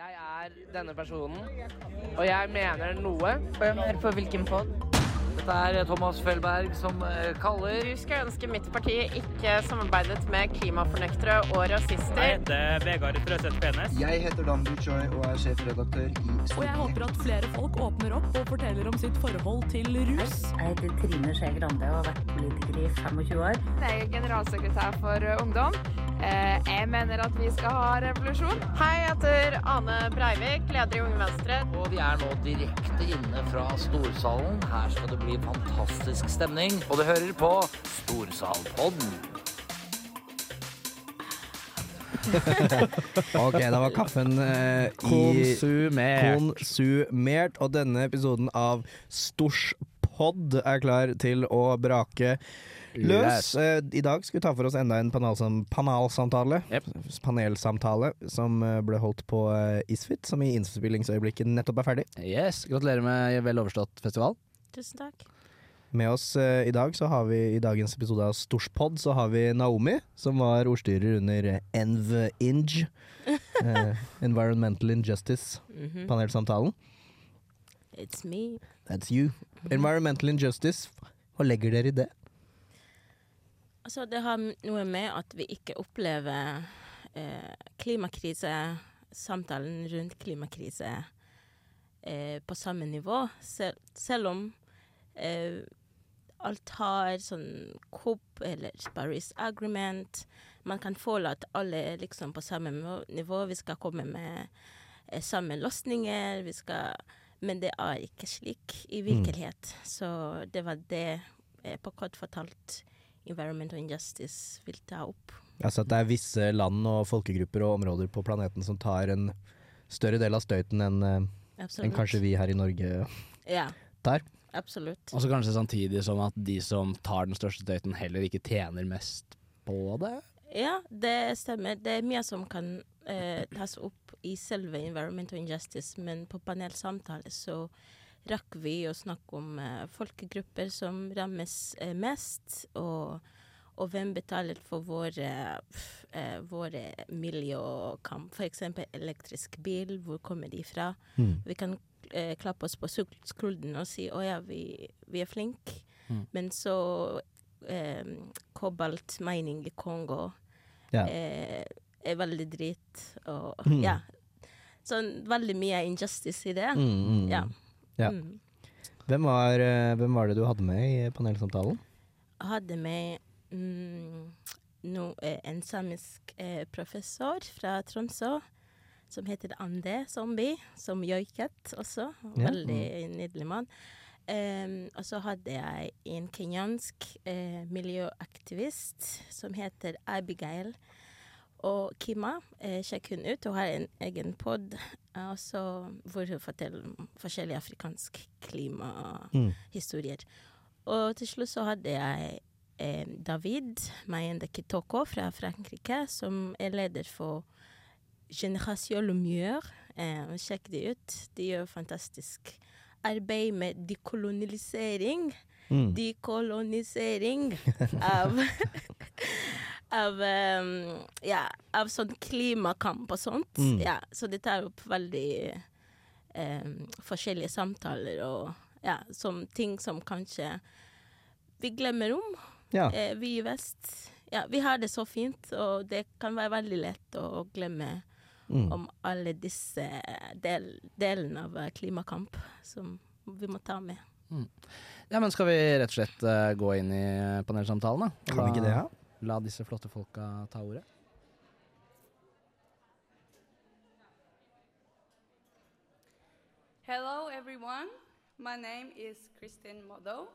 Jeg er denne personen, og jeg mener noe. Hør på hvilken pod? Dette er Thomas Felberg som eh, kaller Du skulle ønske mitt parti ikke samarbeidet med klimafornektere og rasister. Jeg heter Vegard Trøseth Penes. Jeg heter Dan Buchoi og er sjefredaktør i Og jeg håper at flere folk åpner opp og forteller om sitt forhold til rus. Jeg heter Trine Skei Grande og har vært politiker i 25 år. Jeg er generalsekretær for Ungdom. Jeg mener at vi skal ha revolusjon. Hei, jeg heter Ane Breivik, leder i Unge Venstre. Og vi er nå direkte inne fra Storsalen. Her skal det bli fantastisk stemning. Og du hører på Storsalpodden. Ok, da var kaffen eh, i Konsumert. konsumert, og denne episoden av Storspod er klar til å brake løs. Eh, I dag skal vi ta for oss enda en panelsam panelsamtale. yep. Panelsamtale som eh, ble holdt på eh, Isfit, som i innspillingsøyeblikket nettopp er ferdig. Yes, Gratulerer med vel overstått festival. Tusen takk. Med oss uh, i dag så har vi i dagens episode av Storspod så har vi Naomi, som var ordstyrer under eh, ENV-INJ, eh, Environmental Injustice, Mhm. panelsamtalen. It's me. That's you. Environmental Injustice, hva legger dere i det? Altså, det har noe med at vi ikke opplever eh, klimakrise, samtalen rundt klimakrise, eh, på samme nivå. Sel selv om eh, alt har sånn COP eller Paris Agreement. Man kan føle at alle er liksom på samme nivå-. Vi skal komme med eh, samme løsninger. Vi skal Men det er ikke slik i virkelighet. Så det var det, eh, på kort fortalt, Environmental Injustice vil ta opp. Altså at det er visse land og folkegrupper og områder på planeten som tar en større del av støyten enn en kanskje vi her i Norge Ja, tar. absolutt. Og så kanskje samtidig som at de som tar den største støyten, heller ikke tjener mest på det. Ja, det stemmer. Det er mye som kan eh, tas opp i selve Environmental Injustice, men på panelsamtale så rakk vi å snakke om eh, folkegrupper som rammes eh, mest, og, og hvem betaler for våre, eh, våre miljøkamp. Eksempel elektrisk bil, hvor kommer de fra? Mm. Vi kan eh, klappe oss på sk- skulderen og si å ja, vi, vi er flinke. Mm. Men så eh, Kobalt mining i Kongo Ja. eh, er veldig dritt, Og Mm. ja. Så veldig mye injustice i det. Mm, mm. Ja. Ja. Mm. Hvem, var, eh, hvem var det du hadde med i panelsamtalen? Jeg hadde med mm, no, eh, en samisk eh, professor fra Tromsø som heter Ande Zombie, som joiket også. Ja. Veldig nydelig mann. Um, og så hadde jeg en kenyansk eh, miljøaktivist som heter Abigail. Og Kima, eh, sjekk hun ut. Hun har en egen pod eh, hvor hun forteller om forskjellige afrikanske klimahistorier. Og til slutt så hadde jeg eh, David Mayende Kitoko fra Frankrike, som er leder for Generation Lumière. Eh, sjekk de ut. De gjør fantastisk arbeid med dekolonisering. Mm. Dekolonisering av Av um, ja, av sånn klimakamp og sånt. Mm. Ja, så det tar opp veldig um, forskjellige samtaler og ja, som ting som kanskje vi glemmer om, Ja. eh, vi i vest. Ja, vi har det så fint, og det kan være veldig lett å glemme Mm. om alle disse del, delene av eh, klimakamp som vi må ta med. Ja, men Skal vi rett og slett uh, gå inn i panelsamtalen, da? Kan vi ikke det, ja? La disse flotte folka ta ordet. Hello, everyone. My name is Kristin Modo.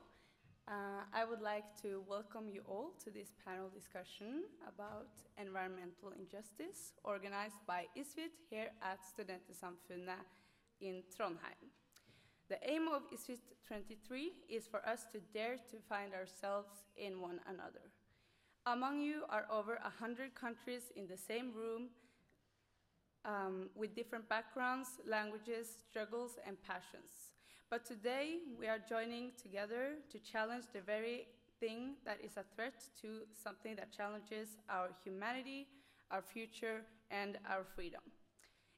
Uh, I would like to welcome you all to this panel discussion about environmental injustice organized by ISFiT here at Studentersamfundet in Trondheim. The aim of ISFiT 23 is for us to dare to find ourselves in one another. Among you are over 100 countries in the same room um, with different backgrounds, languages, struggles, and passions. But today we are joining together to challenge the very thing that is a threat to something that challenges our humanity, our future, and our freedom.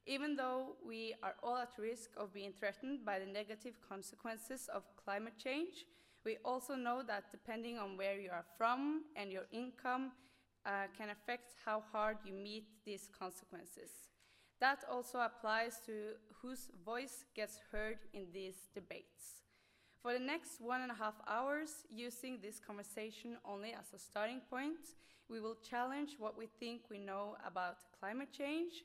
Even though we are all at risk of being threatened by the negative consequences of climate change, we also know that depending on where you are from and your income uh, can affect how hard you meet these consequences. That also applies to whose voice gets heard in these debates. For the next one and a half hours, using this conversation only as a starting point, we will challenge what we think we know about climate change,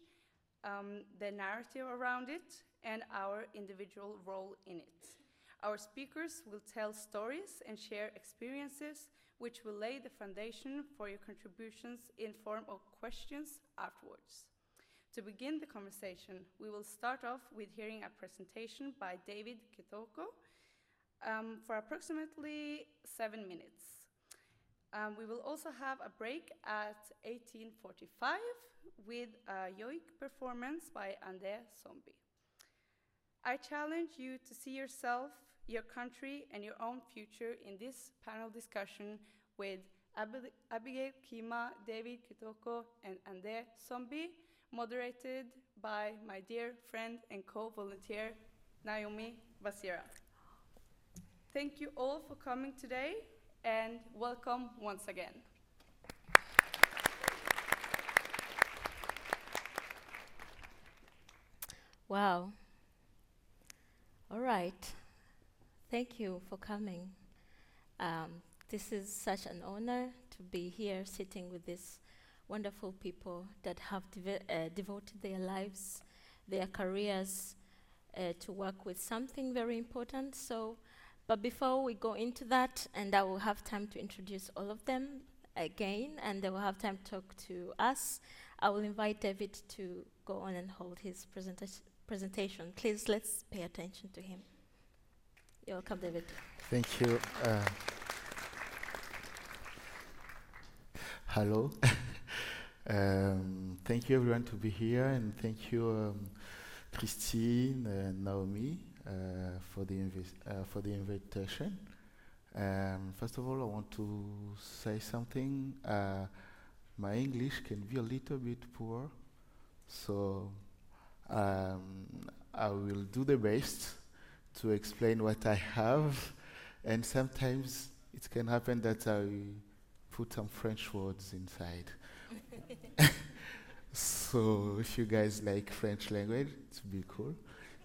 um, the narrative around it, and our individual role in it. Our speakers will tell stories and share experiences which will lay the foundation for your contributions in form of questions afterwards. To begin the conversation, we will start off with hearing a presentation by David Kitoko um, for approximately seven minutes. Um, we will also have a break at 1845 with a yoik performance by Ande Somby. I challenge you to see yourself, your country, and your own future in this panel discussion with Ab- Abigail Kima, David Kitoko, and Ande Somby, moderated by my dear friend and co-volunteer, Naomi Basira. Thank you all for coming today, and welcome once again. Wow. All right. Thank you for coming. Um, this is such an honor to be here sitting with these wonderful people that have uh, devoted their lives, their careers uh, to work with something very important. So, but before we go into that, and I will have time to introduce all of them again, and they will have time to talk to us, I will invite David to go on and hold his presenta- presentation. Please, let's pay attention to him. You're welcome, David. Thank you. Uh, hello. um, thank you, everyone, to be here, and thank you, um, Christine and Naomi, uh, for the uh, for the invitation. Um, first of all, I want to say something. Uh, my English can be a little bit poor, so um, I will do the best to explain what I have, and sometimes it can happen that I put some French words inside. so if you guys like French language, it would be cool.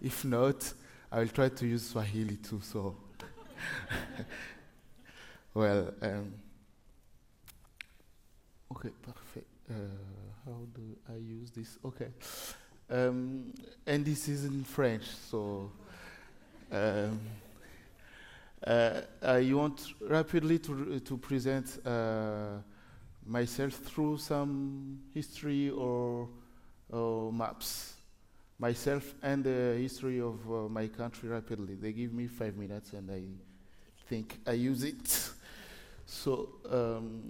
If not, I will try to use Swahili too. So, well, um, okay, perfect. Uh, how do I use this? Okay, um, and this is in French, so. Um, uh, I want rapidly to, to present uh, myself through some history or, or maps. Myself and the history of uh, my country rapidly. They give me five minutes and I think I use it. So, um,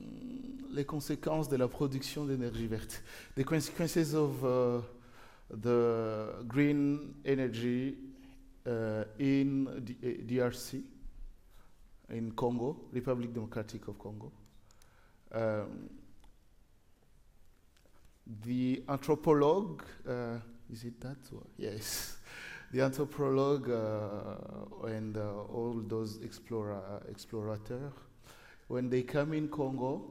les conséquences de la production d'énergie verte. The consequences of uh, the green energy in D- uh, DRC, in Congo, Republic Democratic of Congo. Um, the anthropologue, uh, is it that? one? Yes. The anthropologue uh, and uh, all those explorer, explorators, when they come in Congo,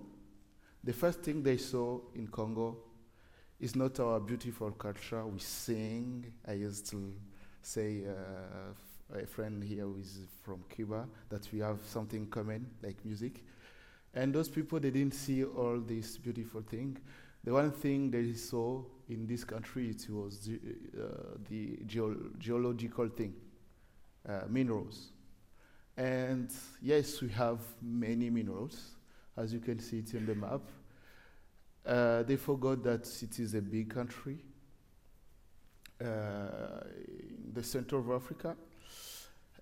the first thing they saw in Congo is not our beautiful culture. We sing. I used to say uh, a friend here who is from Cuba that we have something common like music. And those people they didn't see all this beautiful thing. The one thing they saw in this country it was the, uh, the geo- geological thing, uh, minerals. And yes, we have many minerals, as you can see it in the map. Uh, they forgot that it is a big country in the center of Africa,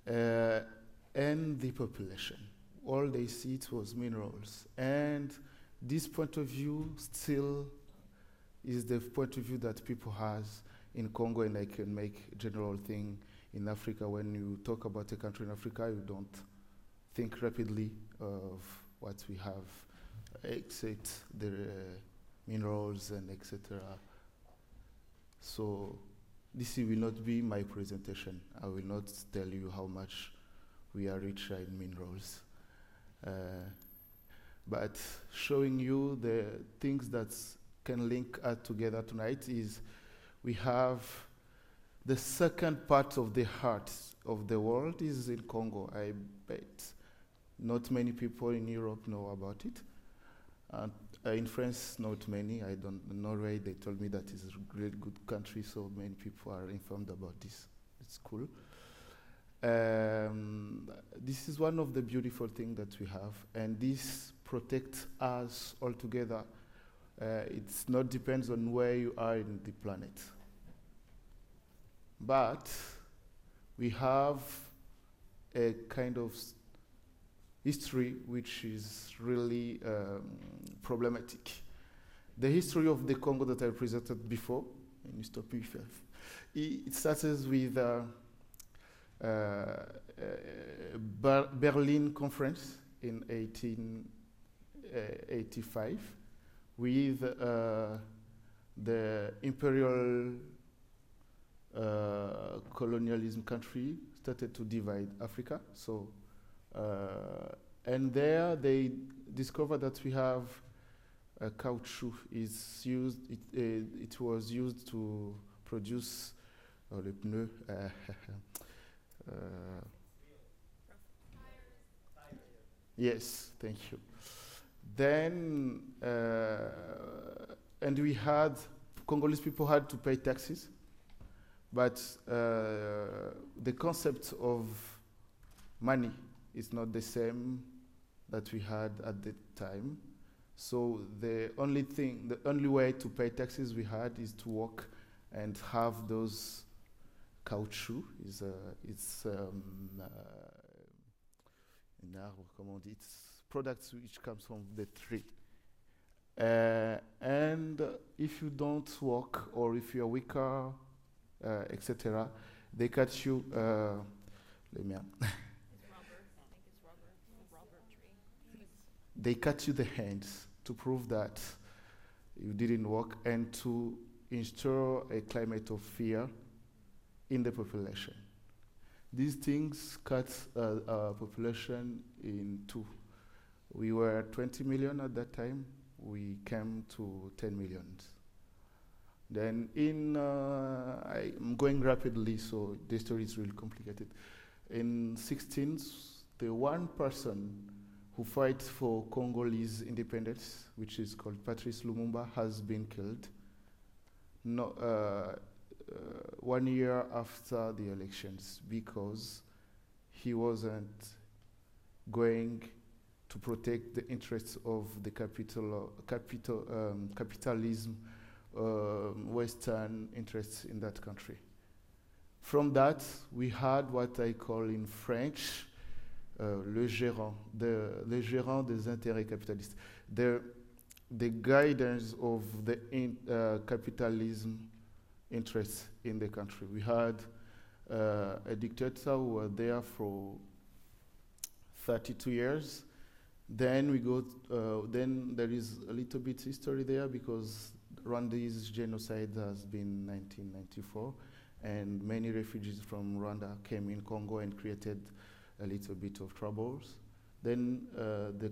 uh, and the population. All they see it was minerals, and this point of view still is the point of view that people has in Congo, and I can make general thing in Africa. When you talk about a country in Africa, you don't think rapidly of what we have, except the uh, minerals and etc. So this will not be my presentation. I will not tell you how much we are rich in minerals. Uh, but showing you the things that can link us together tonight is we have the second part of the heart of the world is in Congo. I bet not many people in Europe know about it. Uh, in France, not many. I don't. Norway, they told me that it's a great, good country, so many people are informed about this. It's cool. Um, this is one of the beautiful things that we have, and this protects us all together. Uh, it's not depends on where you are in the planet, but we have a kind of history which is really um, problematic. The history of the Congo that I presented before, stop if it starts with uh, uh, Ber Berlin Conference in 1885 with uh, the imperial uh, colonialism country started to divide Africa. So, uh, and there they discovered that we have uh, caoutchouc is used. It, uh, it was used to produce uh, les pneus. Uh, yes, thank you. Then, and we had Congolese people had to pay taxes but uh, the concept of money is not the same that we had at the time. So the only thing, the only way to pay taxes we had is to work and have those caoutchouc. Is uh, it's um, uh? It's products which comes from the tree. Uh, and if you don't work or if you're weaker uh, etc. They cut you. Uh, let they cut you the hands to prove that you didn't work and to install a climate of fear in the population. These things cut uh, our population in two. We were 20 million at that time. We came to 10 million. Then in, uh, I'm going rapidly, so the story is really complicated. In 16, the one person who fights for Congolese independence, which is called Patrice Lumumba, has been killed. No, uh, uh, one year after the elections, because he wasn't going to protect the interests of the capital, capital um, capitalism uh, Western interests in that country. From that, we had what I call in French uh, le gérant, the, le gérant des intérêts capitalistes, the, the guidance of the in, uh, capitalism interests in the country. We had uh, a dictator who was there for 32 years. Then we go. Uh, then there is a little bit history there because Rwanda's genocide has been 1994, and many refugees from Rwanda came in Congo and created a little bit of troubles. Then uh, the,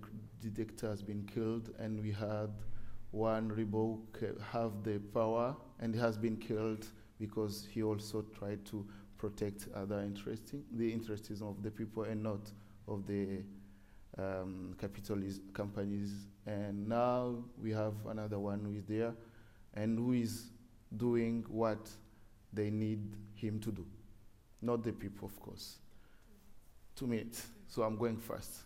dictator has been killed, and we had one rebel have the power, and has been killed because he also tried to protect other interesting the interests of the people and not of the um, capitalist companies. And now we have another one who is there and who is doing what they need him to do. Not the people, of course. Two minutes, so I'm going fast.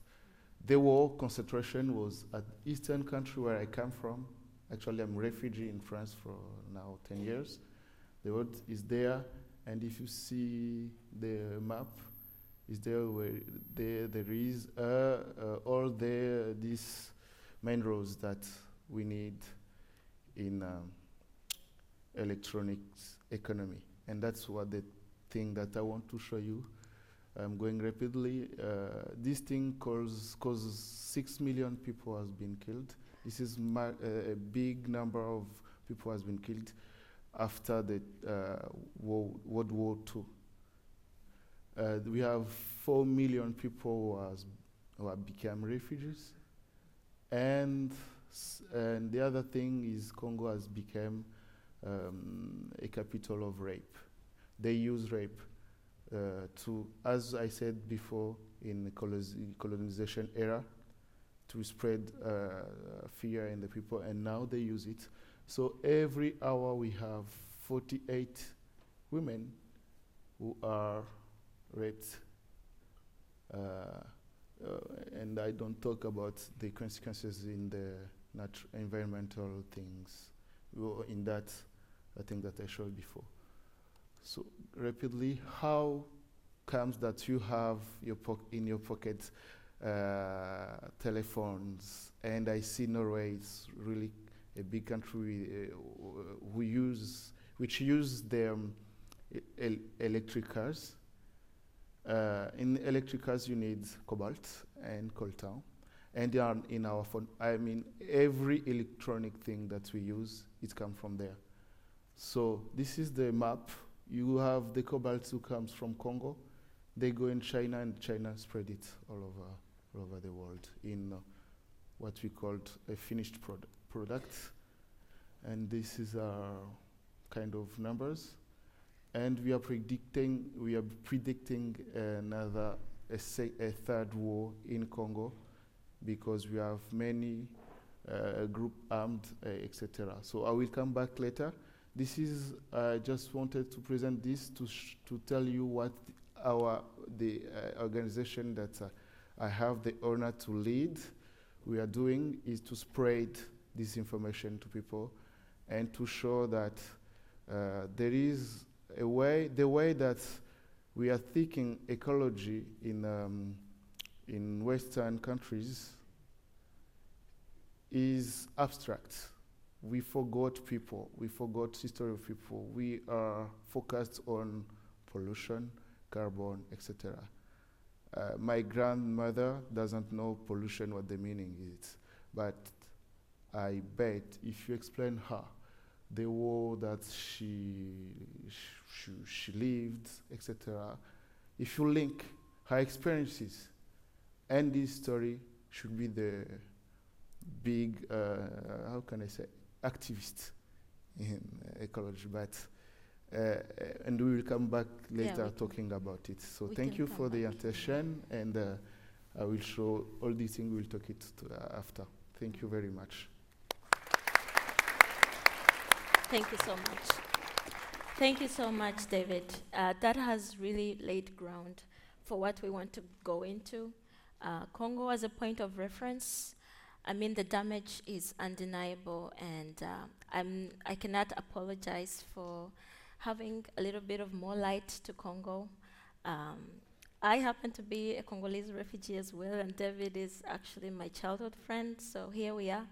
The war concentration was at eastern country where I come from. Actually, I'm refugee in France for now 10 years. The word is there, and if you see the map, is there where there, there is uh, uh, all the these main roads that we need in um, electronics economy. And that's what the thing that I want to show you. I'm going rapidly. Uh, this thing causes, causes six million people has been killed. This is a big number of people has been killed. after the uh, Wo- World War II. Uh, we have four million people who, has, who have become refugees, and and the other thing is Congo has become um, a capital of rape. They use rape to, as I said before, in the colonization era, to spread uh, fear in the people, and now they use it. So every hour we have 48 women who are raped. Uh, uh, and I don't talk about the consequences in the environmental things. In that, I think that I showed before. So rapidly, how comes that you have your in your pocket uh, telephones, and I see Norway is really a big country uh, who use which use their e- el- electric cars. Uh, in electric cars, you need cobalt and coltan, and they are in our phone. I mean, every electronic thing that we use, it comes from there. So this is the map. You have the cobalt who comes from Congo. They go in China, and China spread it all over, all over the world in uh, what we called a finished prod- product. And this is our kind of numbers. And we are predicting, we are predicting another, a, a third war in Congo because we have many uh, group armed, uh, etc. So I will come back later. This is, I just wanted to present this to, to tell you what our, the uh, organization that uh, I have the honor to lead, we are doing is to spread this information to people and to show that uh, there is a way, the way that we are thinking ecology in, um, in Western countries is abstract. We forgot people, we forgot history of people. We are focused on pollution, carbon, etc. Uh, my grandmother doesn't know pollution, what the meaning is, but I bet if you explain her the war that she she, she lived, etc. If you link her experiences and this story, should be the big uh, how can I say activist in uh, ecology, but. Uh, and we will come back Yeah, later can- talking about it. So thank you for the attention, and uh, I will show all these things. We'll talk it to, uh, after. Thank you very much. Thank you so much. Thank you so much, David. Uh, that has really laid ground for what we want to go into. Uh, Congo as a point of reference. I mean, the damage is undeniable, and uh, I'm, I cannot apologize for having a little bit of more light to Congo. Um, I happen to be a Congolese refugee as well, and David is actually my childhood friend, so here we are.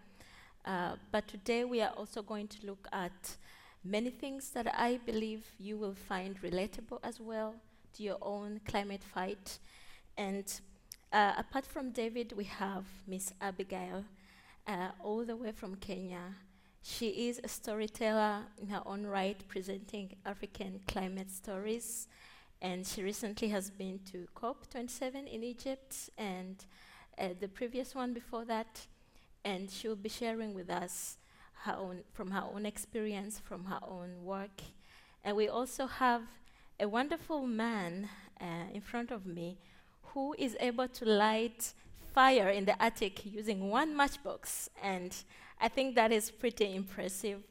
Uh, but today we are also going to look at many things that I believe you will find relatable as well to your own climate fight. And uh, apart from David, we have Miss Abigail, uh, all the way from Kenya. She is a storyteller in her own right, presenting African climate stories. And she recently has been to COP27 in Egypt, and uh, the previous one before that and she will be sharing with us her own, from her own experience, from her own work. And we also have a wonderful man uh, in front of me who is able to light fire in the attic using one matchbox. And I think that is pretty impressive.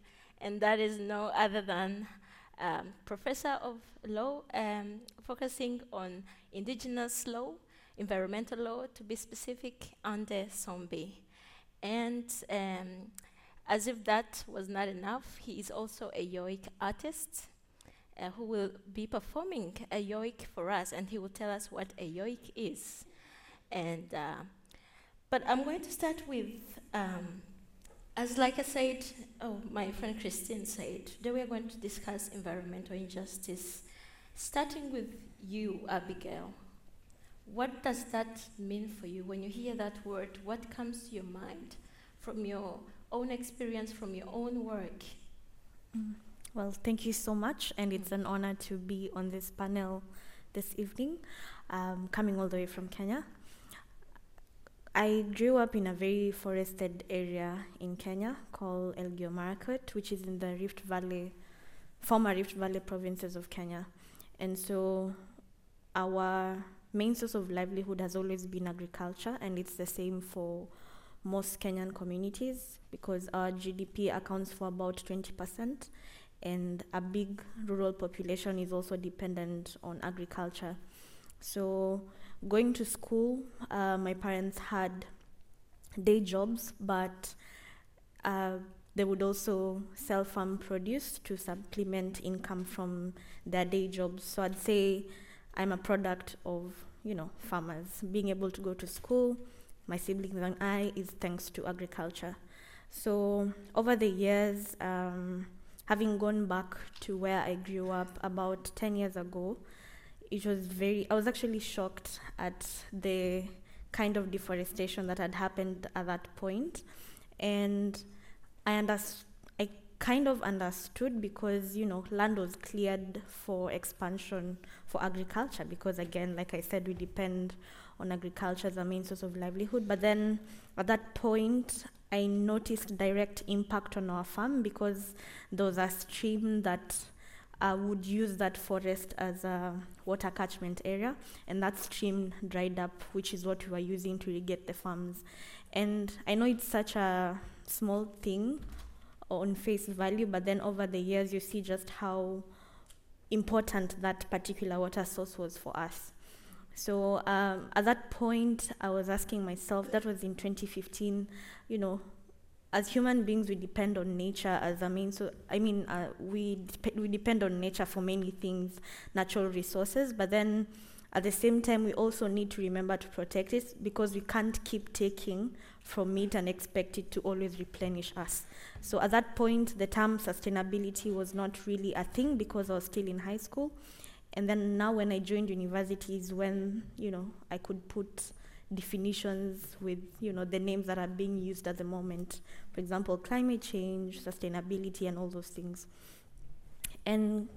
And that is no other than um, professor of law, um, focusing on indigenous law, environmental law, to be specific, Ande Somby. And um, as if that was not enough, he is also a yoik artist uh, who will be performing a yoik for us, and he will tell us what a yoik is. And uh, but I'm going to start with, um, as like I said, oh, my friend Christine said, today we are going to discuss environmental injustice, starting with you, Abigail. What does that mean for you when you hear that word? What comes to your mind from your own experience, from your own work? Well, thank you so much, and it's an honor to be on this panel this evening, um, coming all the way from Kenya. I grew up in a very forested area in Kenya called Elgeyo Marakwet, which is in the Rift Valley, former Rift Valley provinces of Kenya. And so our main source of livelihood has always been agriculture, and it's the same for most Kenyan communities because our GDP accounts for about 20%, and a big rural population is also dependent on agriculture. So, going to school, uh, my parents had day jobs, but uh, they would also sell farm produce to supplement income from their day jobs. So, I'd say I'm a product of you know farmers. Being able to go to school, my siblings and I, is thanks to agriculture. So, over the years, um, having gone back to where I grew up about 10 years ago, it was very, I was actually shocked at the kind of deforestation that had happened at that point. And I understood. I kind of understood because you know land was cleared for expansion for agriculture because again like i said we depend on agriculture as a main source of livelihood but then at that point i noticed direct impact on our farm because there was a stream that uh, would use that forest as a water catchment area, and that stream dried up, which is what we were using to irrigate the farms. And I know it's such a small thing on face value, but then over the years, you see just how important that particular water source was for us. So um, at that point, I was asking myself, that was in 2015, you know, as human beings, we depend on nature as a main. So I mean, uh, we we depend on nature for many things, natural resources. But then, at the same time, we also need to remember to protect it because we can't keep taking from it and expect it to always replenish us. So at that point, the term sustainability was not really a thing because I was still in high school. And then now, when I joined universities, when you know I could put definitions with you know the names that are being used at the moment. For example climate change sustainability and all those things. And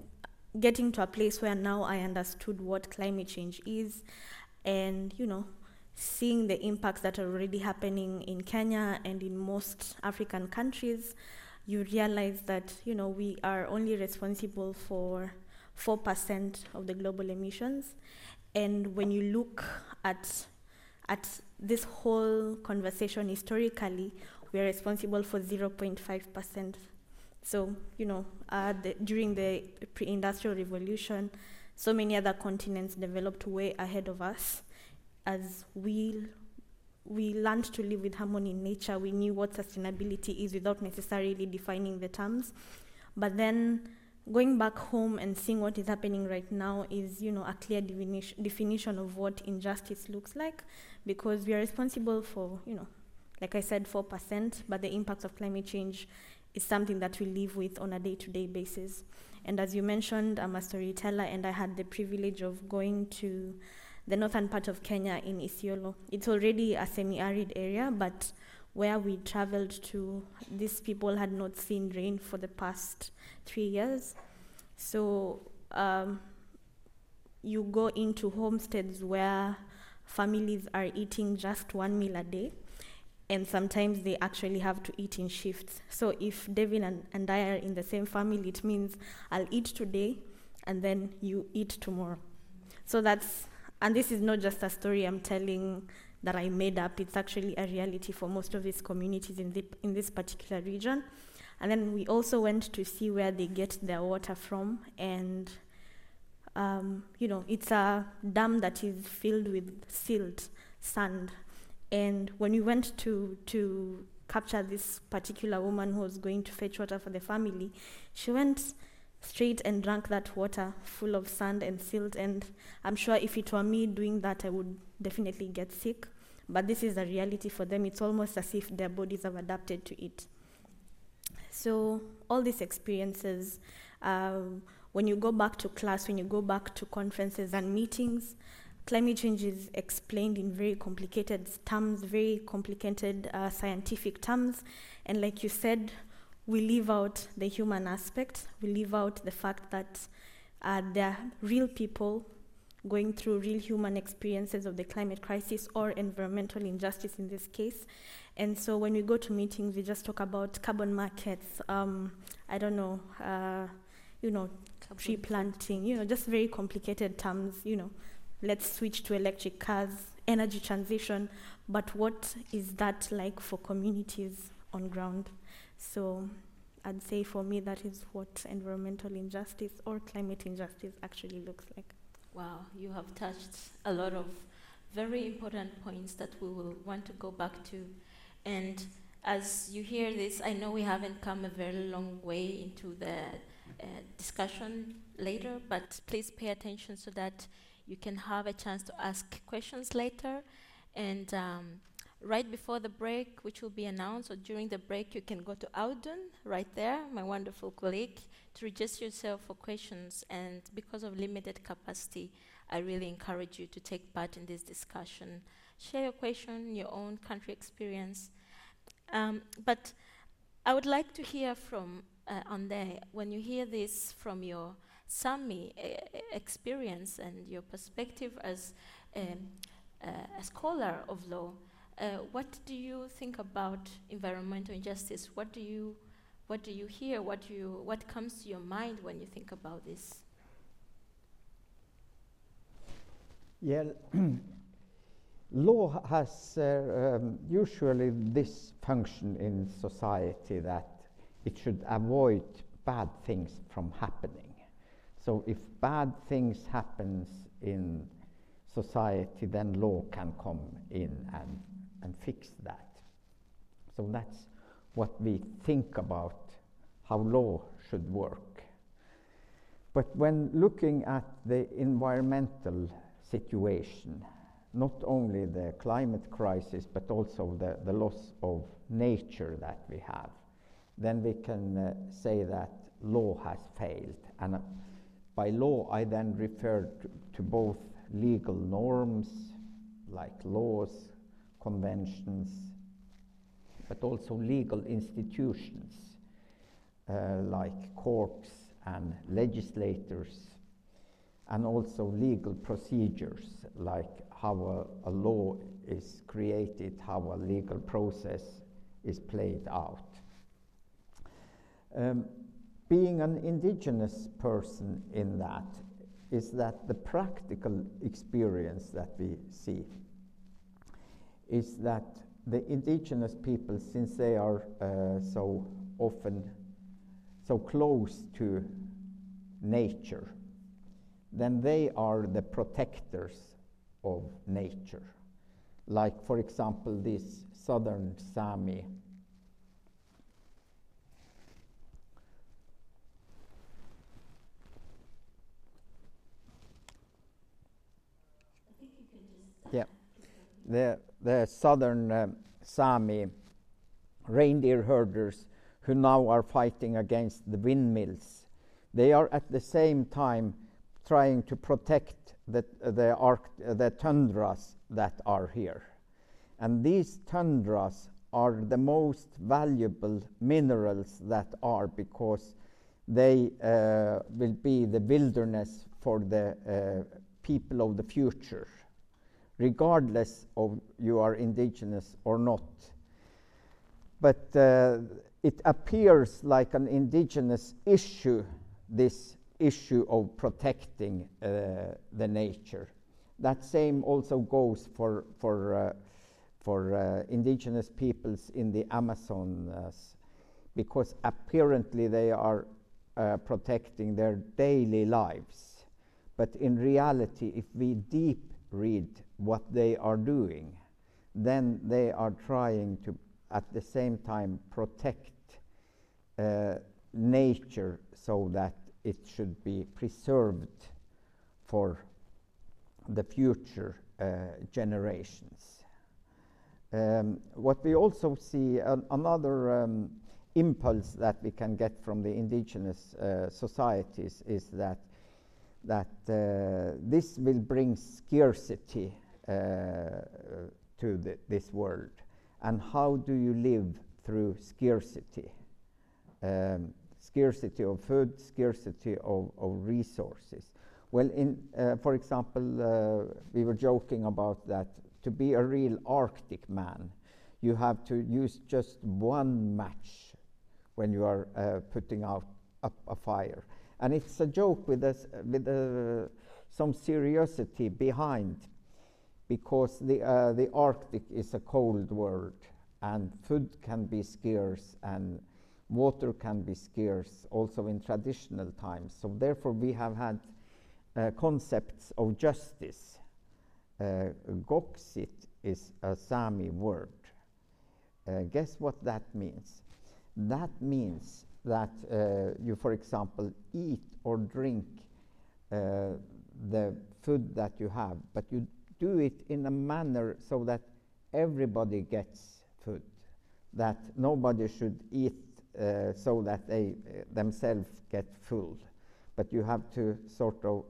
getting to a place where now i understood what climate change is and you know seeing the impacts that are already happening in kenya and in most african countries you realize that you know we are only responsible for 4% of the global emissions and when you look at at this whole conversation historically, we are responsible for 0.5%. So, you know, uh, the, during the pre industrial revolution, so many other continents developed way ahead of us. As we, we learned to live with harmony in nature, we knew what sustainability is without necessarily defining the terms. But then going back home and seeing what is happening right now is, you know, a clear definition, definition of what injustice looks like because we are responsible for, you know, like I said, 4%, but the impacts of climate change is something that we live with on a day to day basis. And as you mentioned, I'm a storyteller, and I had the privilege of going to the northern part of Kenya in Isiolo. It's already a semi arid area, but where we traveled to, these people had not seen rain for the past three years. So um, you go into homesteads where families are eating just one meal a day, and sometimes they actually have to eat in shifts. So if Devin and, and I are in the same family, it means I'll eat today and then you eat tomorrow. So that's, and this is not just a story I'm telling that I made up, it's actually a reality for most of these communities in, the, in this particular region. And then we also went to see where they get their water from and um, you know, it's a dam that is filled with silt, sand. And when we went to, to capture this particular woman who was going to fetch water for the family, she went straight and drank that water full of sand and silt. And I'm sure if it were me doing that, I would definitely get sick. But this is a reality for them. It's almost as if their bodies have adapted to it. So, all these experiences, um, when you go back to class, when you go back to conferences and meetings, climate change is explained in very complicated terms, very complicated uh, scientific terms. And like you said, we leave out the human aspect, we leave out the fact that uh, there are real people going through real human experiences of the climate crisis or environmental injustice in this case. And so when we go to meetings, we just talk about carbon markets, um, I don't know, uh, you know, tree planting, you know, just very complicated terms, you know. Let's switch to electric cars, energy transition, but what is that like for communities on ground? So I'd say for me that is what environmental injustice or climate injustice actually looks like. Wow, you have touched a lot of very important points that we will want to go back to. And as you hear this, I know we haven't come a very long way into the uh, discussion later, but please pay attention so that you can have a chance to ask questions later. And um, right before the break, which will be announced, or during the break, you can go to Audun, right there, my wonderful colleague, to register yourself for questions. And because of limited capacity, I really encourage you to take part in this discussion. Share your question, your own country experience. Um, but I would like to hear from uh, when you hear this from your Sami uh, experience and your perspective as um, uh, a scholar of law, uh, what do you think about environmental injustice? What do you, what do you hear? What, do you, what comes to your mind when you think about this? Yeah, law has uh, um, usually this function in society that it should avoid bad things from happening. So if bad things happens in society, then law can come in and, and fix that. So that's what we think about how law should work. But when looking at the environmental situation, not only the climate crisis, but also the, the loss of nature that we have, then we can uh, say that law has failed. And uh, by law, I then refer to, to both legal norms, like laws, conventions, but also legal institutions, uh, like courts and legislators, and also legal procedures, like how a, a law is created, how a legal process is played out. Um, being an indigenous person in that is that the practical experience that we see is that the indigenous people, since they are uh, so often so close to nature, then they are the protectors of nature. Like, for example, this southern Sami Yeah, the, the southern um, Sami reindeer herders who now are fighting against the windmills. They are at the same time trying to protect the, the, the tundras that are here. And these tundras are the most valuable minerals that are because they uh, will be the wilderness for the uh, people of the future regardless of you are indigenous or not. But uh, it appears like an indigenous issue, this issue of protecting uh, the nature. That same also goes for, for, uh, for uh, indigenous peoples in the Amazon, because apparently they are uh, protecting their daily lives. But in reality, if we deep read what they are doing, then they are trying to, at the same time, protect uh, nature so that it should be preserved for the future uh, generations. Um, what we also see, uh, another um, impulse that we can get from the indigenous uh, societies is that that uh, this will bring scarcity to the, this world. And how do you live through scarcity? um, scarcity of food, scarcity of, of resources. Well, in, uh, for example, uh, we were joking about that to be a real Arctic man, you have to use just one match when you are uh, putting out a, a, fire. And it's a joke with, us, with uh, some seriousness behind because the, uh, the Arctic is a cold world and food can be scarce and water can be scarce also in traditional times. So therefore we have had uh, concepts of justice. Uh, Goksit is a Sami word. Uh, guess what that means? That means that uh, you, for example, eat or drink uh, the food that you have, but you do it in a manner so that everybody gets food, that nobody should eat uh, so that they uh, themselves get full, but you have to sort of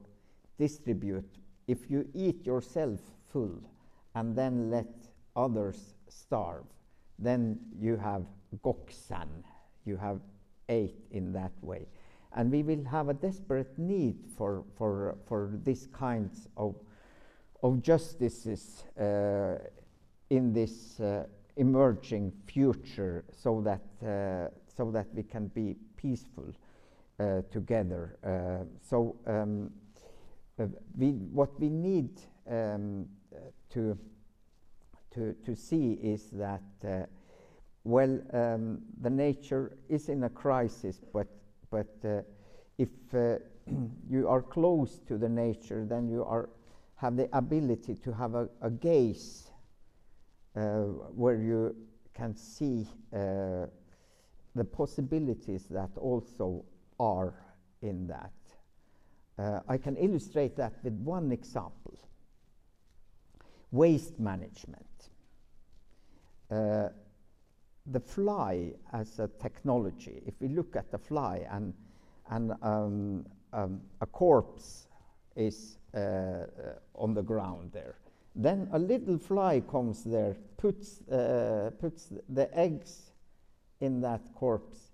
distribute. If you eat yourself full and then let others starve, then you have goksan, you have ate in that way. And we will have a desperate need for, for, for these kinds of, of justices uh, in this uh, emerging future so that, uh, so that we can be peaceful together. So um, we, what we need um, to, to, to see is that well, um, the nature is in a crisis, but, but uh, if uh, you are close to the nature, then you are, have the ability to have a, a gaze uh, where you can see uh, the possibilities that also are in that. Uh, I can illustrate that with one example waste management. Uh, the fly as a technology, if we look at the fly and, and um, um, a corpse is on the ground there, then a little fly comes there, puts, uh, puts the eggs in that corpse,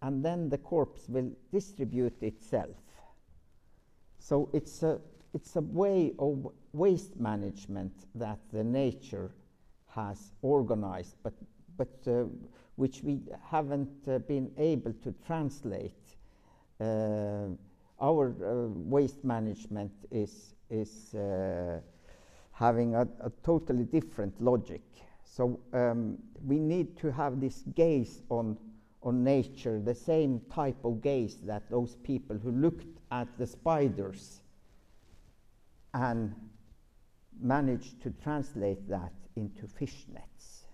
and then the corpse will distribute itself. So it's a, it's a way of waste management that the nature has organized, but but uh, which we haven't uh, been able to translate. Uh, our waste management is, is having a, totally different logic. So um, we need to have this gaze on, on nature, the same type of gaze that those people who looked at the spiders and managed to translate that into fish nets.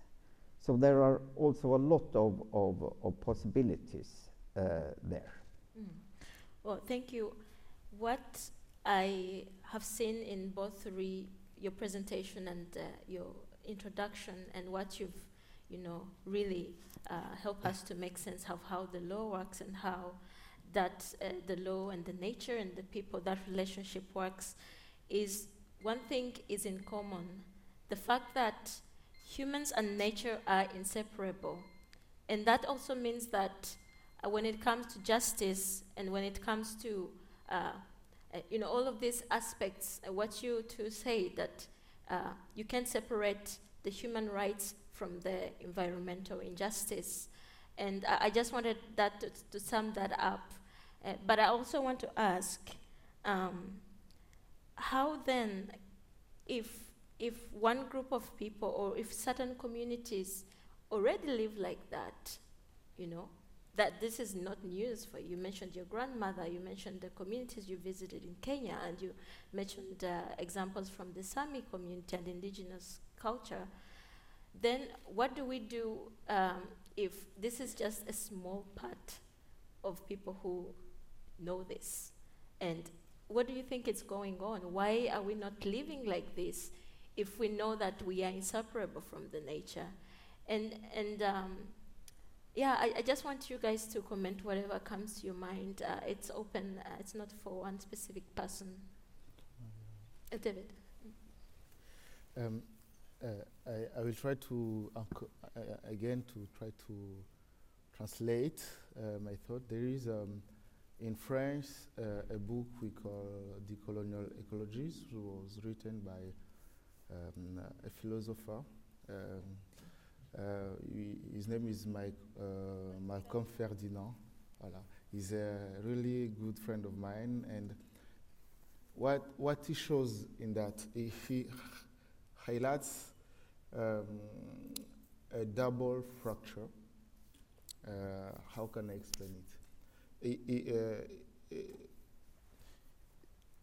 So there are also a lot of, of, of possibilities uh, there. Well, thank you. What I have seen in both your presentation and uh, your introduction, and what you've, you know, really uh, helped us to make sense of how the law works and how that uh, the law and the nature and the people that relationship works, is one thing is in common: the fact that humans and nature are inseparable. And that also means that uh, when it comes to justice and when it comes to uh, uh, you know all of these aspects, uh, what you to say that uh, you can't separate the human rights from the environmental injustice. And I, I just wanted that to, to sum that up. But I also want to ask, um, how then, if if one group of people or if certain communities already live like that, you know, that this is not news for you. You mentioned your grandmother, you mentioned the communities you visited in Kenya, and you mentioned uh, examples from the Sami community and indigenous culture. Then, what do we do um, if this is just a small part of people who know this? And what do you think is going on? Why are we not living like this if we know that we are inseparable from the nature. And, and um, yeah, I, I, just want you guys to comment whatever comes to your mind. Uh, it's open, uh, it's not for one specific person. Uh, David. Um, uh, I, I, will try to, uh, again, to try to translate uh, my thought, there is um, in French uh, a book we call Decolonial Ecologies, which was written by um, a philosopher. Uh, his name is Mike, uh, Malcolm Ferdinand. Voilà. He's a really good friend of mine, and what what he shows in that he, highlights um, a double fracture. Uh, how can I explain it? I- I- uh,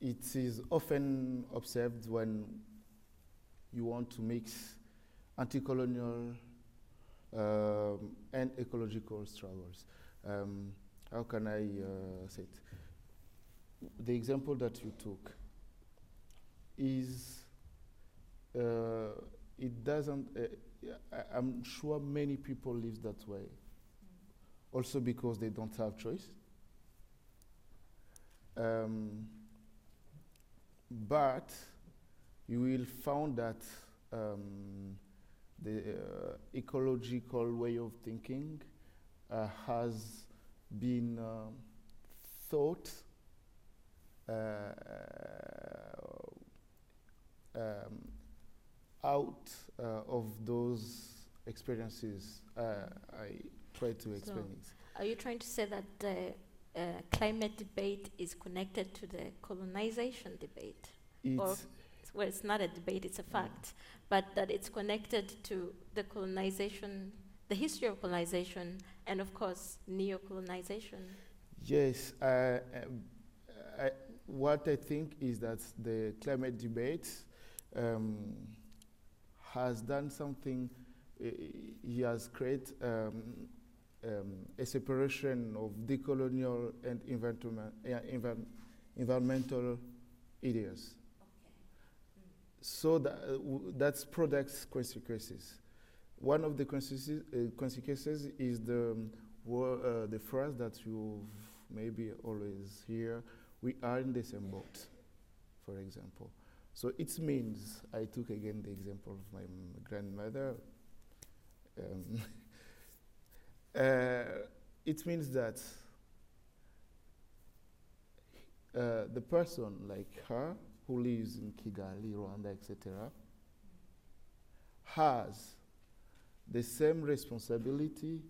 it is often observed when you want to mix anti-colonial um, and ecological struggles. Um, how can I uh, say it? The example that you took is uh, it doesn't. Uh, I, I'm sure many people live that way. Also because they don't have choice. Um, but you will find that um, the uh, ecological way of thinking uh, has been um thought uh, um, out uh, of those experiences. Uh, I try to explain So, it. Are you trying to say that the uh, climate debate is connected to the colonization debate? or It's- well, it's not a debate; it's a fact. But that it's connected to the colonization, the history of colonization, and of course neo-colonization. Yes, uh, I, what I think is that the climate debate um, has done something. uh, he has created um, um, a separation of decolonial and environment, uh, envi- environmental ideas. So that, uh, that's products consequences. One of the consequences, uh, consequences is the um, uh, the phrase that you've maybe always hear: "We are in the same boat," for example. So it means I took again the example of my m- grandmother. Um, uh, it means that uh, the person like her who lives in Kigali, Rwanda, etc., has the same responsibility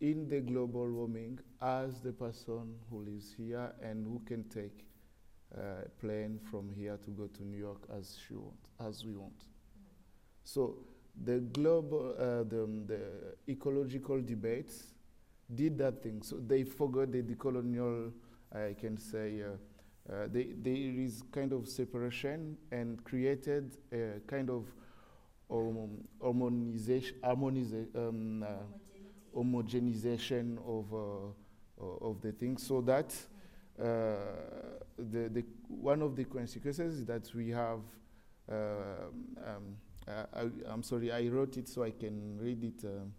in the global warming as the person who lives here and who can take a plane from here to go to New York as she want, as we want. So the global, uh, the, the ecological debates did that thing. So they forgot the decolonial, I can say, uh, uh, they, there is kind of separation and created a kind of um, harmonization, harmoniza- um, uh, homogenization of, uh, of the thing. So that uh, the, the, one of the consequences is that we have, um, um, uh, I, I'm sorry, I wrote it so I can read it, um,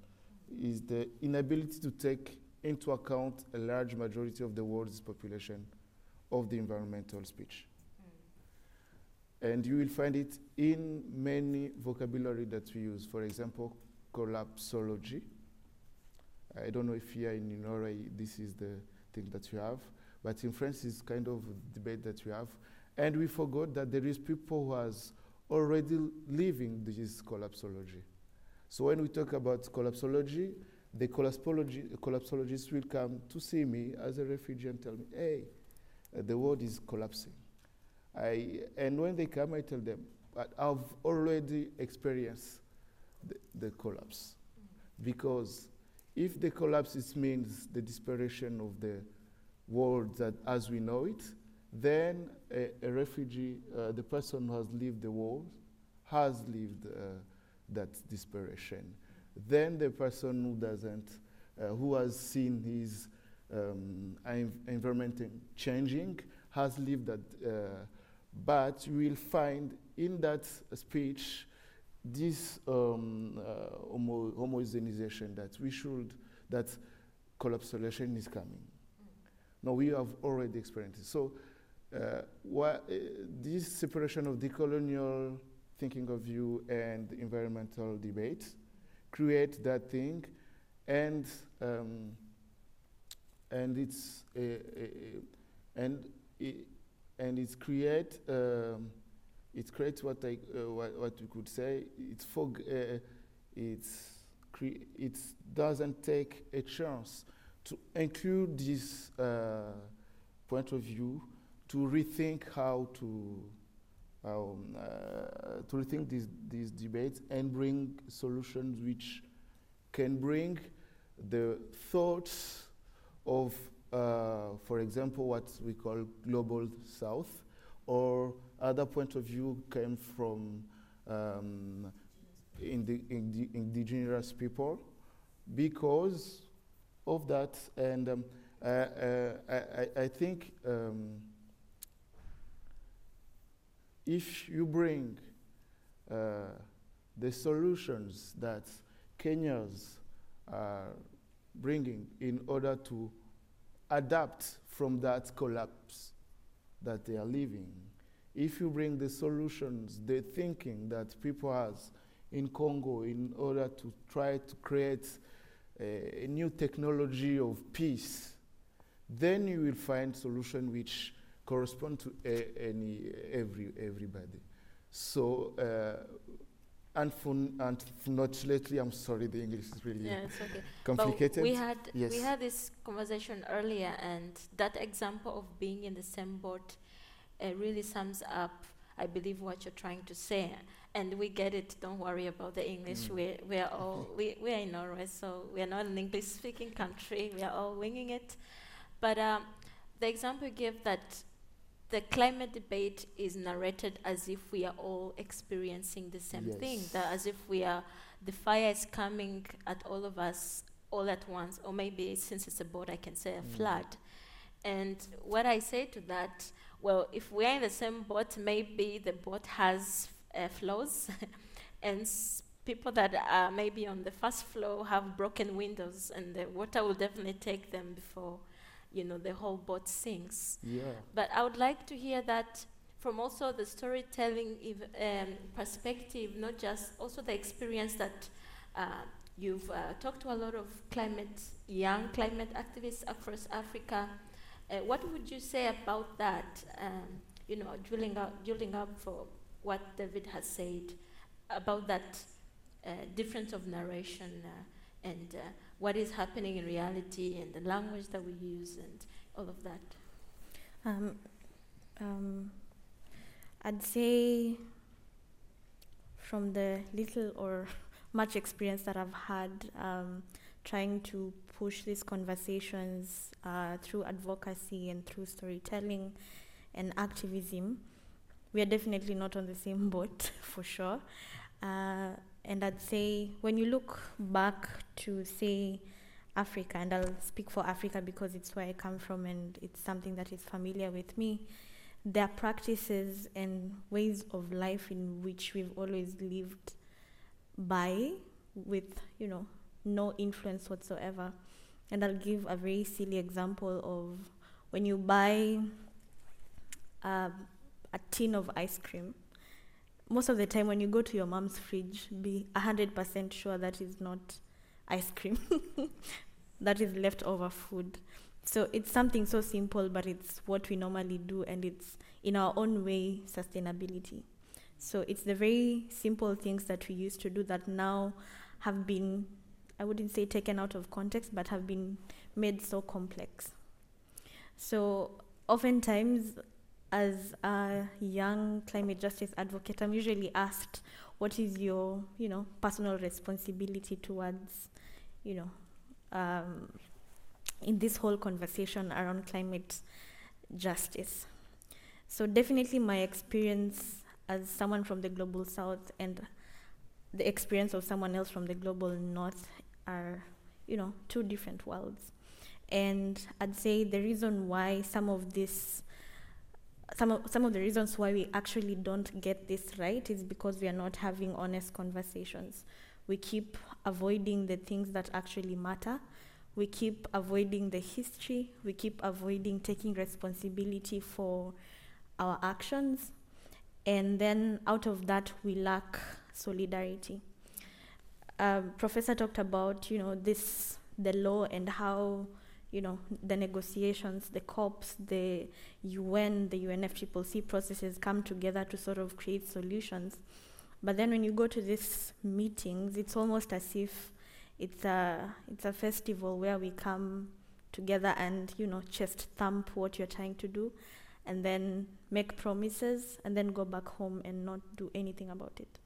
is the inability to take into account a large majority of the world's population of the environmental speech. And you will find it in many vocabulary that we use. For example, collapsology. I don't know if here in Norway this is the thing that you have, but in France it's kind of debate that we have. And we forgot that there is people who has already living this collapsology. So when we talk about collapsology, the collapsology, collapsologists will come to see me as a refugee and tell me, hey, the world is collapsing. I, and when they come, I tell them, I've already experienced the, the collapse. Because if the collapse means the desperation of the world that as we know it, then a, a refugee, uh, the person who has lived the world, has lived uh, that desperation. Then the person who doesn't, uh, who has seen his um, environment changing, has lived that. Uh, but you will find in that speech this um, uh, homo- homogenization that we should, that collapsation is coming. No, we have already experienced it. So, uh, uh, this separation of decolonial thinking of view and environmental debate create that thing, and um, and it's a- and and it's create um, it creates what I uh, what, what we could say it's fog uh, it's it doesn't take a chance to include this uh, point of view to rethink how to um, uh, to rethink these these debates and bring solutions which can bring the thoughts of, uh, for example, what we call global south, or other point of view came from um, indi- indi- indigenous people, because of that, and um, uh, uh, I, I- think um, if you bring uh, the solutions that Kenyans are bringing in order to adapt from that collapse that they are living. If you bring the solutions, the thinking that people has in Congo in order to try to create a, a new technology of peace, then you will find solution which correspond to a, any every everybody. So. Uh, unfortunately, I'm sorry, the English is really Yeah, okay. complicated. But we had yes. we had this conversation earlier, and that example of being in the same boat uh, really sums up, I believe, what you're trying to say. And we get it. Don't worry about the English. Mm. We we are all we we are in Norway, so we are not an English-speaking country. We are all winging it. But um, the example you gave that the climate debate is narrated as if we are all experiencing the same thing, that as if we are, the fire is coming at all of us all at once, or maybe since it's a boat, I can say a Mm. flood. And what I say to that, well, if we're in the same boat, maybe the boat has uh, flaws, and s- people that are maybe on the first floor have broken windows, and the water will definitely take them before, you know, the whole boat sinks. Yeah. But I would like to hear that from also the storytelling ev- um, perspective, not just also the experience that uh, you've uh, talked to a lot of climate, young climate activists across Africa. Uh, what would you say about that? Um, you know, drilling up, drilling up for what David has said about that uh, difference of narration uh, and uh, what is happening in reality and the language that we use and all of that. Um, um, I'd say from the little or much experience that I've had um, trying to push these conversations uh, through advocacy and through storytelling and activism, we are definitely not on the same boat for sure. Uh, and I'd say when you look back to, say, Africa, and I'll speak for Africa because it's where I come from and it's something that is familiar with me. There are practices and ways of life in which we've always lived by with, you know, no influence whatsoever. And I'll give a very silly example of when you buy um, a tin of ice cream. Most of the time, when you go to your mom's fridge, be 100% sure that is not ice cream. that is leftover food. So it's something so simple, but it's what we normally do, and it's in our own way sustainability. So it's the very simple things that we used to do that now have been, I wouldn't say taken out of context, but have been made so complex. So oftentimes, as a young climate justice advocate, I'm usually asked, "What is your, you know, personal responsibility towards, you know, um, in this whole conversation around climate justice?" So definitely, my experience as someone from the global south and the experience of someone else from the global north are, you know, two different worlds. And I'd say the reason why some of this, some of, some of the reasons why we actually don't get this right is because we are not having honest conversations. We keep avoiding the things that actually matter. We keep avoiding the history. We keep avoiding taking responsibility for our actions. And then out of that, we lack solidarity. um, professor talked about, you know, this the law and how, you know, the negotiations, the COPs, the UN, the UNFCCC processes come together to sort of create solutions. But then when you go to these meetings, it's almost as if it's a it's a festival where we come together and you know chest thump what you're trying to do, and then make promises and then go back home and not do anything about it.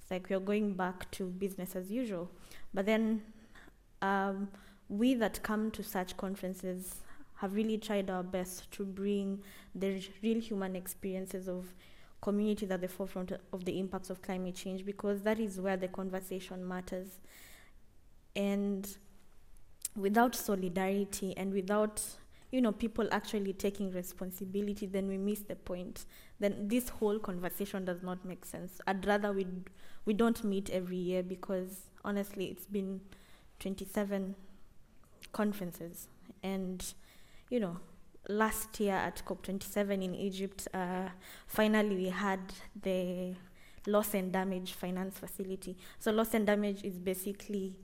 It's like we're going back to business as usual. But then um, we that come to such conferences have really tried our best to bring the real human experiences of communities at the forefront of the impacts of climate change because that is where the conversation matters. And without solidarity and without you know people actually taking responsibility then we miss the point then this whole conversation does not make sense i'd rather we we don't meet every year because honestly it's been 27 conferences and you know last year at COP27 in Egypt, uh, finally we had the loss and damage finance facility. So loss and damage is basically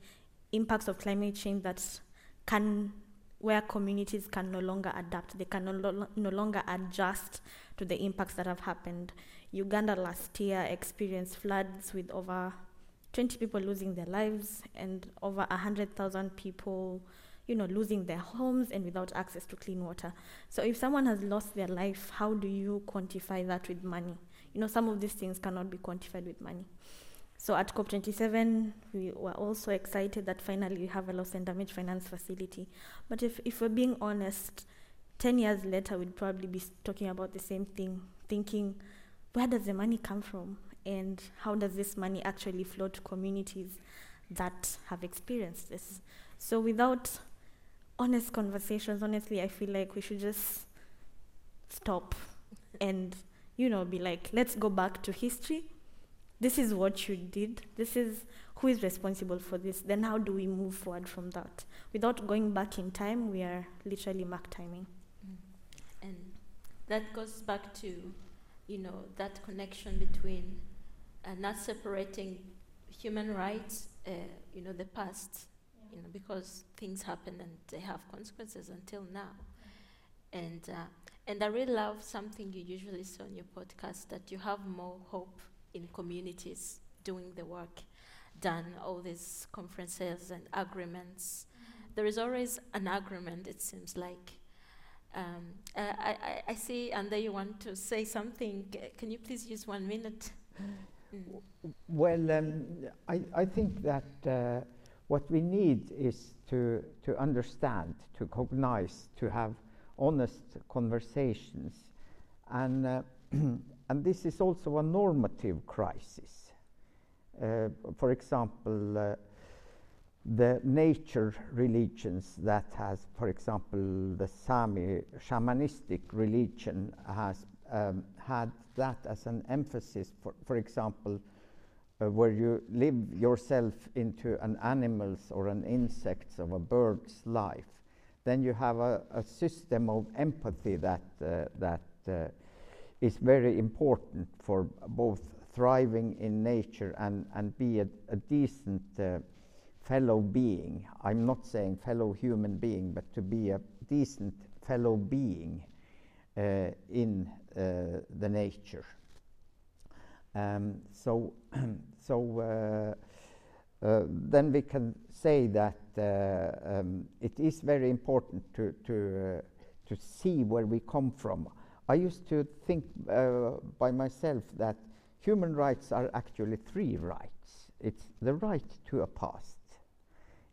impacts of climate change that can where communities can no longer adapt, they can no, lo- no longer adjust to the impacts that have happened. Uganda last year experienced floods with over 20 people losing their lives and over 100,000 people you know, losing their homes and without access to clean water. So if someone has lost their life, how do you quantify that with money? You know, some of these things cannot be quantified with money. So at COP27, we were also excited that finally we have a loss and damage finance facility. But if, if we're being honest, 10 years later, we'd probably be talking about the same thing, thinking, where does the money come from? And how does this money actually flow to communities that have experienced this? So without honest conversations, honestly, I feel like we should just stop and, you know, be like, let's go back to history. This is what you did. This is who is responsible for this. Then how do we move forward from that? Without going back in time, we are literally mark timing. And that goes back to, you know, that connection between uh, not separating human rights, uh, you know, the past you know, because things happen and they have consequences until now. And uh, and I really love something you usually say on your podcast that you have more hope in communities doing the work than all these conferences and agreements. There is always an agreement, it seems like. Um, I, I, I see, and there you want to say something. Can you please use one minute? Mm. Well, um, I, I think that uh, what we need is to, to understand, to cognize, to have honest conversations. And, uh, and this is also a normative crisis. Uh, for example, uh, the nature religions that has, for example, the Sami shamanistic religion has um, had that as an emphasis. For, for example, uh, where you live yourself into an animal's or an insect's or a bird's life, then you have a, a system of empathy that, uh, that uh, is very important for both thriving in nature and, and be a, a decent uh, fellow being. I'm not saying fellow human being, but to be a decent fellow being uh, in uh, the nature. Um, so, so uh, uh, then we can say that uh, um, it is very important to to to see where we come from. I used to think by myself that human rights are actually three rights. It's the right to a past,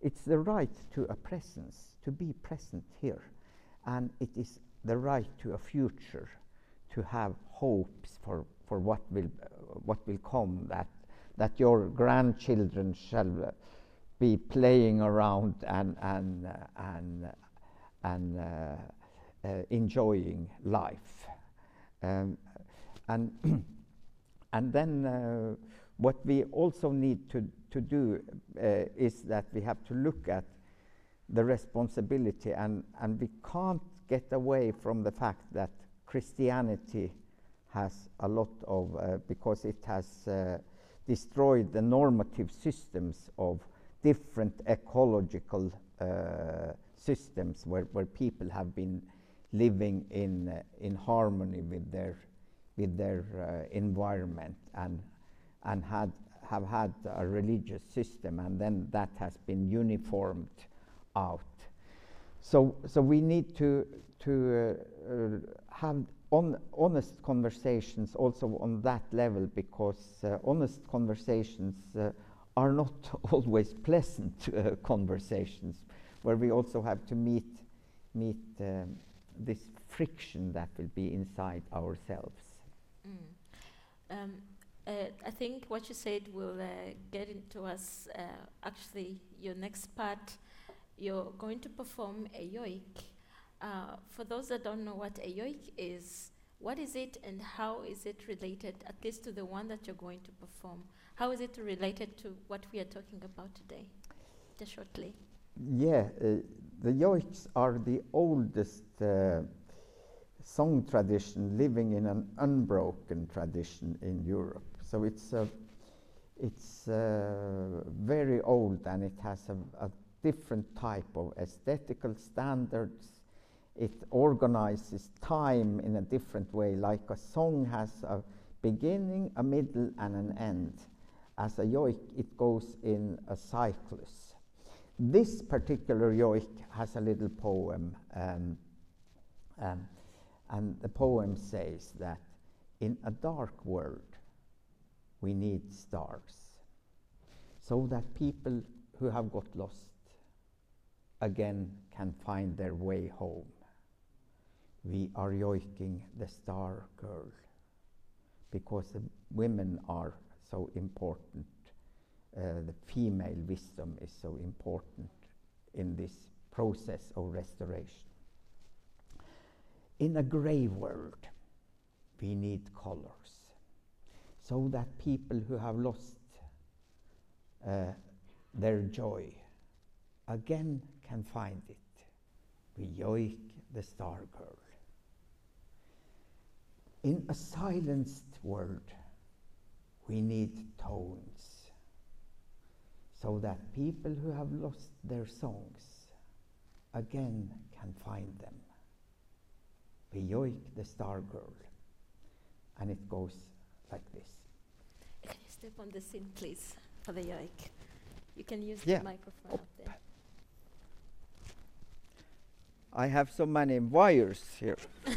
it's the right to a presence, to be present here, and it is the right to a future, to have hopes for for what will what will come that that your grandchildren shall be playing around and and and and uh, uh, enjoying life. Um, and and then uh, what we also need to to do uh, is that we have to look at the responsibility. And and we can't get away from the fact that Christianity has a lot of, uh, because it has uh, destroyed the normative systems of different ecological uh, systems where, where people have been living in, uh, in harmony with their, with their uh, environment and, and had, have had a religious system, and then that has been uniformed out. So, so we need to, to uh, have on honest conversations also on that level because uh, honest conversations uh, are not always pleasant uh, conversations where we also have to meet meet um, this friction that will be inside ourselves. Mm. um, uh, I think what you said will uh, get into us uh, actually your next part. You're going to perform a yoik. Uh, for those that don't know what a yoik is, what is it and how is it related, at least to the one that you're going to perform? How is it related to what we are talking about today? Just shortly. Yeah, uh, the yoiks are the oldest uh, song tradition living in an unbroken tradition in Europe. So it's a it's uh, very old and it has a, a different type of aesthetical standards it organizes time in a different way, like a song has a beginning, a middle, and an end. As a yoik, it goes in a cyclus. This particular yoik has a little poem, um, um, and the poem says that in a dark world, we need stars so that people who have got lost again can find their way home we are yoiking the star girl because the women are so important. Uh, the female wisdom is so important in this process of restoration. In a grey world, we need colors so that people who have lost uh, their joy again can find it. We yoik the star girl. In a silenced world, we need tones so that people who have lost their songs again can find them. We yoik the Star Girl. And it goes like this. Can you step on the scene, please, for the yoik? You can use yeah. the microphone up there. I have so many wires here.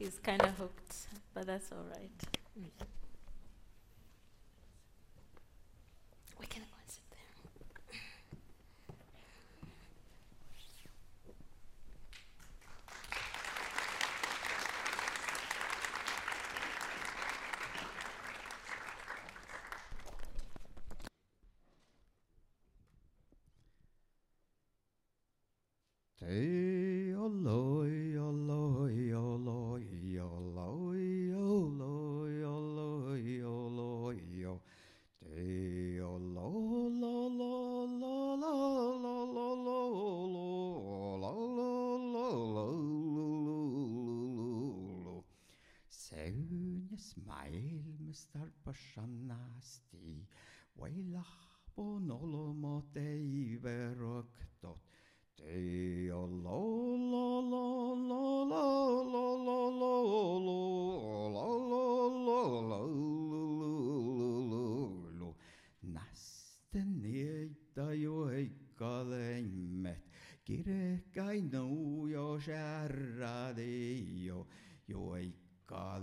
he's kind of hooked, but that's all right. Mm. kärra det och jag ikka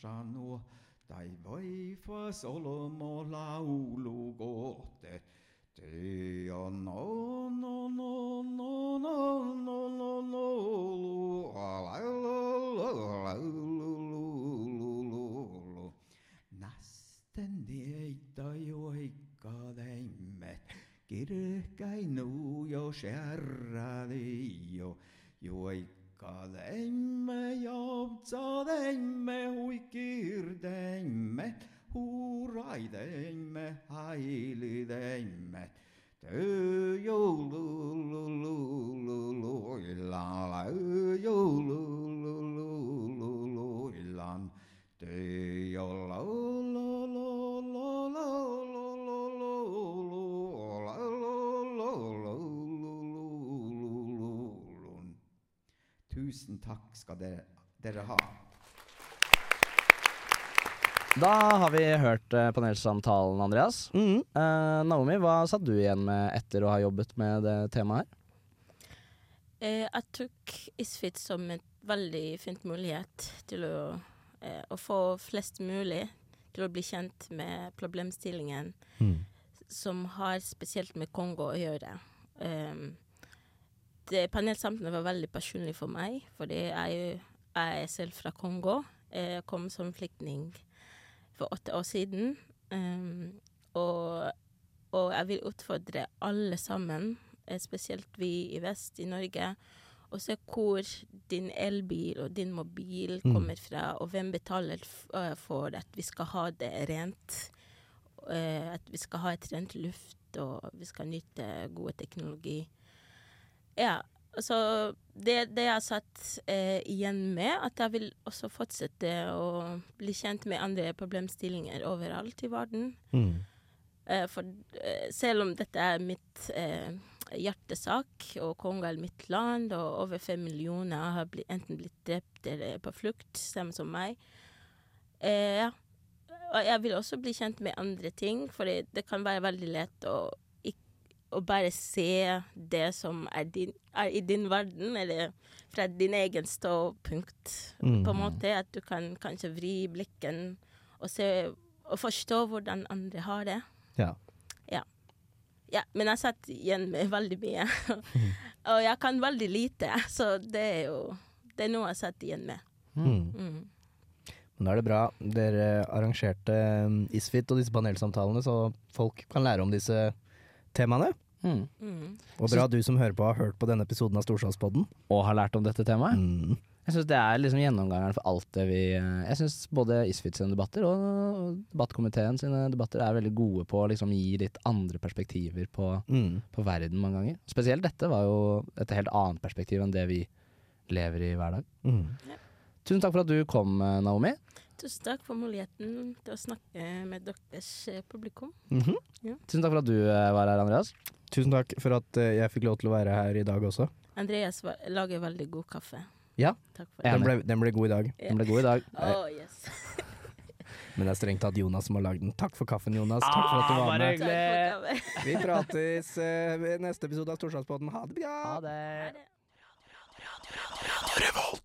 sanoo, tai vaifa Solomo laulu kohte. Te on no, no, no, on on on on on on on on Nasten neitä joikkaleimme, kirkkäin nuujos järrälijo, joikkaleimme. Lykkädäimme ja optsadeimme, huikkirteimme, huraideimme, hailideimme. Tööjoululuilan, joululuilan, tööjoululuilan. Tusen takk skal dere, dere ha. Da har vi hørt uh, panelsamtalen, Andreas. Mm. Uh, Naomi, hva satt du igjen med etter å ha jobbet med det temaet her? Uh, jeg tok Isfit som en veldig fin mulighet til å, å, få flest mulig til å bli kjent med problemstillingen mm. som har spesielt med Kongo å gjøre. Um, det Panelsamtalen var veldig personlig for meg, fordi jeg, jeg er selv fra Kongo. Jeg kom som flyktning for åtte år siden. Um, og, og jeg vil utfordre alle sammen, eh, spesielt vi i vest i Norge, å se hvor din elbil og din mobil Mm. kommer fra, og hvem betaler eh, for at vi skal ha det rent. Uh, at vi skal ha et rent luft, og vi skal nyte gode teknologi. Ja, Så det, det jeg satt eh, igjen med, at jeg vil også fortsette å bli kjent med andre problemstillinger overalt i verden. Mm. Eh, for eh, selv om dette er mitt eh, hjertesak, og Kongo er mitt land, og over fem millioner har blitt, enten blitt drept eller på flukt, samme som meg eh, ja. Og jeg vil også bli kjent med andre ting, for det kan være veldig lett å, å bare se det som er, din, er i din verden, eller fra din egen ståpunkt, Mm. på en måte. At du kan kanskje vri blikken og se og forstå hvordan andre har det. Ja. Ja. ja. Men jeg satt igjen med veldig mye. og jeg kan veldig lite, så det er jo Det er noe jeg satt igjen med. Mm. Mm. Men da er det bra dere arrangerte um, Isfit og disse panelsamtalene, så folk kan lære om disse temaene. Mm. Og bra du som hører på har hørt på denne episoden av Storsalspodden. Og har lært om dette temaet. Mm. Jeg syns det er liksom gjennomgangeren for alt det vi eh, Jeg syns både Isfit sine debatter og debattkomiteen sine debatter er veldig gode på å liksom gi litt andre perspektiver på, Mm. på verden mange ganger. Spesielt dette var jo et helt annet perspektiv enn det vi lever i hver dag. Mm. Tusen takk for at du kom, eh, Naomi. Tusen takk for muligheten til å snakke med deres publikum. publikum. -hmm. Ja. Tusen takk for at du eh, var her, Andreas. Tusen takk for at eh, jeg fikk lov til å være her i dag også. Andreas lager veldig god kaffe. Ja, den ble, den ble god i dag. Den ble god i dag. Oh, yes. Men det er strengt tatt Jonas som har lagd den. Takk for kaffen, Jonas. Takk for at du var med. Vi prates eh, ved neste episode av Storslagsbåten. Ha det bra! Ha det.